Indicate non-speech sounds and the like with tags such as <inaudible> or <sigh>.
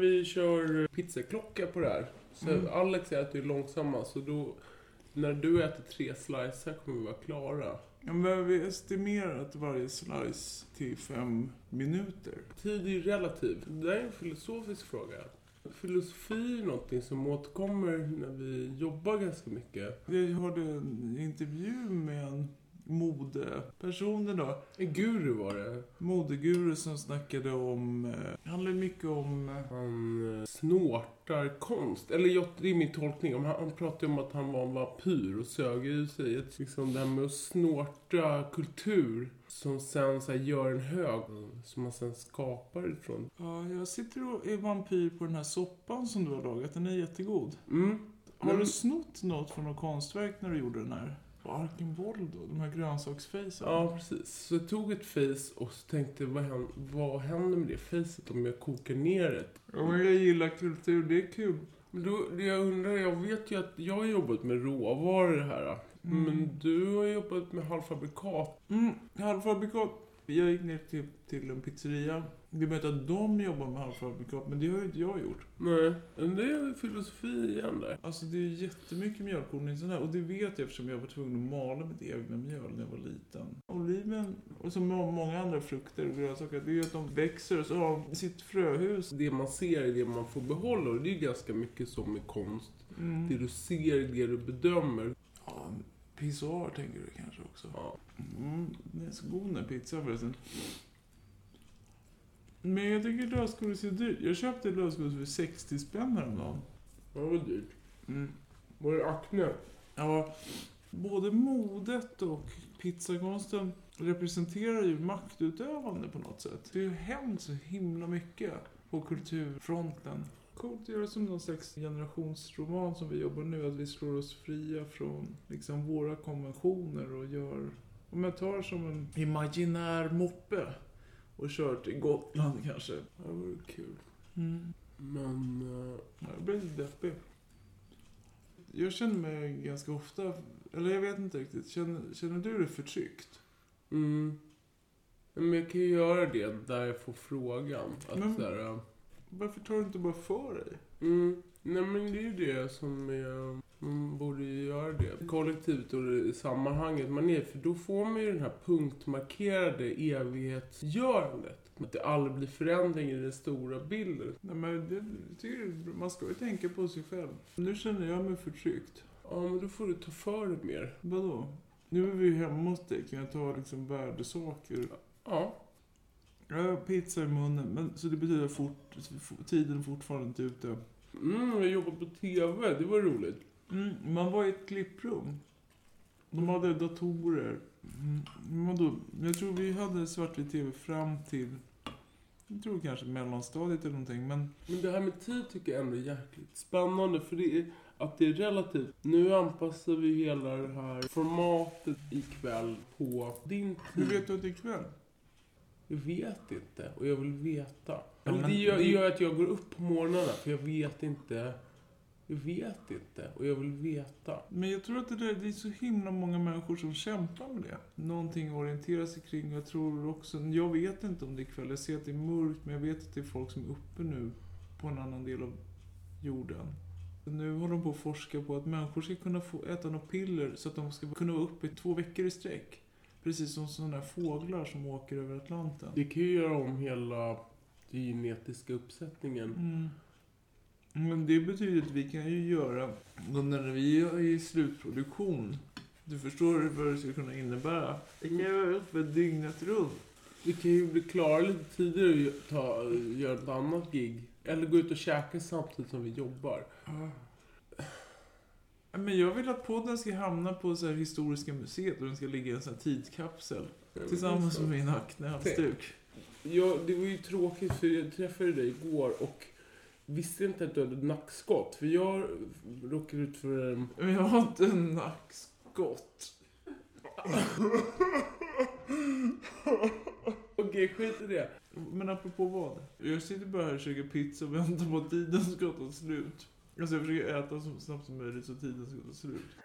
vi kör pizzaklocka på det här. Så Mm. Alex äter ju långsammast, så då... När du äter tre slicer kommer vi vara klara. Ja, men vi estimerat varje slice till fem minuter. Tid är ju relativ. Det där är en filosofisk fråga. Filosofi är någonting som återkommer när vi jobbar ganska mycket. Jag hörde en intervju med en modeperson idag. En guru var det. Modeguru som snackade om... Eh, handlar mycket om... Eh, Han eh, snortar konst. Eller jag, det är min tolkning. Han, han pratade om att han var en vampyr och sög i sig ett, liksom det här med att snorta kultur. Som sen så här, gör en hög som man sen skapar ifrån. ja, jag sitter och är vampyr på den här soppan som du har lagat. Den är jättegod. Mm. Har du snott något från något konstverk när du gjorde den här? Arkenvoldo, de här grönsaksfacen. Ja, precis. Så jag tog ett face och så tänkte vad händer, vad händer med det facet om jag kokar ner det? Ja, men jag gillar kultur, det är kul. Men då, det jag undrar, jag vet ju att jag har jobbat med råvaror här. Mm. Men du har jobbat med halvfabrikat. Mm, halvfabrikat. Jag gick ner till, till en pizzeria. Det vet att de jobbar med halvfabrikat, men det har ju inte jag gjort. Nej, men det är ju filosofi igen där. Alltså det är jättemycket mjölkorn i sån här. Och det vet jag eftersom jag var tvungen att mala mitt egna mjöl när jag var liten. Oliven, och som må- många andra frukter och grönsaker, det är ju att de växer och så har de sitt fröhus. Det man ser är det man får behålla och det är ganska mycket som med konst. Mm. Det du ser är det du bedömer. Pissoar tänker du kanske också. Ja. Mm, det är så god den här pizzan förresten. Men jag tycker lösgodis är dyrt. Jag köpte lösgodis för 60 spänn häromdagen. Det var dyrt. Mm. Var det Acne? Ja, både modet och pizzakonsten representerar ju maktutövande på något sätt. Det har ju hänt så himla mycket på kulturfronten. Coolt att göra som någon slags generationsroman som vi jobbar nu, att vi slår oss fria från liksom våra konventioner och gör... Om jag tar som en imaginär moppe och kör till Gotland <laughs> kanske. Det vore kul. Mm. Men... Ja, Jag blir lite deppig. Jag känner mig ganska ofta, eller jag vet inte riktigt, känner, känner du dig förtryckt? Mm. Men jag kan ju göra det där jag får frågan. Att Men- så här, Varför tar du inte bara för dig? mm, nej men det är ju det som är, man borde ju göra det. Kollektivet och det sammanhanget man är För då får man ju den här punktmarkerade evighetsgörandet. Att det aldrig blir förändring i den stora bilden. Nej, men det, tycker man ska ju tänka på sig själv. Nu känner jag mig förtryckt. Ja men då får du ta för dig mer. Vadå? Nu är vi ju hemma hos dig, kan jag ta liksom värdesaker? Ja. Har pizza i munnen, men, så det betyder att fort, tiden fortfarande inte ute. Mm, jag jobbar på TV, det var roligt. Mm, man var i ett klipprum. De hade datorer. Mm, vadå? Jag tror vi hade svartvit tv fram till... Jag tror kanske mellanstadiet eller någonting, men... Men det här med tid tycker jag ändå är jäkligt spännande för det är att det är relativt. Nu anpassar vi hela det här formatet ikväll på din Hur tid. vet du att det är kväll? Jag vet inte och jag vill veta. Ja, men det gör, det- gör att jag går upp på morgnarna för jag vet inte. Jag vet inte och jag vill veta. Men jag tror att det, där, det är så himla många människor som kämpar med det. Någonting att orientera sig kring. Jag tror också... Jag vet inte om det är kväll. Jag ser att det är mörkt, men jag vet att det är folk som är uppe nu på en annan del av jorden. Nu håller de på att forska på att människor ska kunna få äta något piller så att de ska kunna vara uppe i två veckor i sträck. Precis som sådana här fåglar som åker över Atlanten. Det kan ju göra om hela genetiska uppsättningen. Mm. Men det betyder att vi kan ju göra, när vi är i slutproduktion, du förstår vad det ska kunna innebära. Vi kan göra uppe dygnet runt. Vi kan ju bli klara lite tidigare och ta, göra ett annat gig. Eller gå ut och käka samtidigt som vi jobbar. Men jag vill att podden ska hamna på så här Historiska museet och den ska ligga i en sån här tidskapsel. Tillsammans med min aknehalsduk. Ja, det var ju tråkigt för jag träffade dig igår och visste inte att du hade nackskott. För jag råkade ut för... en- Men jag har inte en nackskott. Okej, skit i det. Men apropå vad? Jag sitter bara här och käkar pizza och väntar på att tiden ska ta slut. Alltså jag försöker äta så snabbt som möjligt så tiden ska ta slut.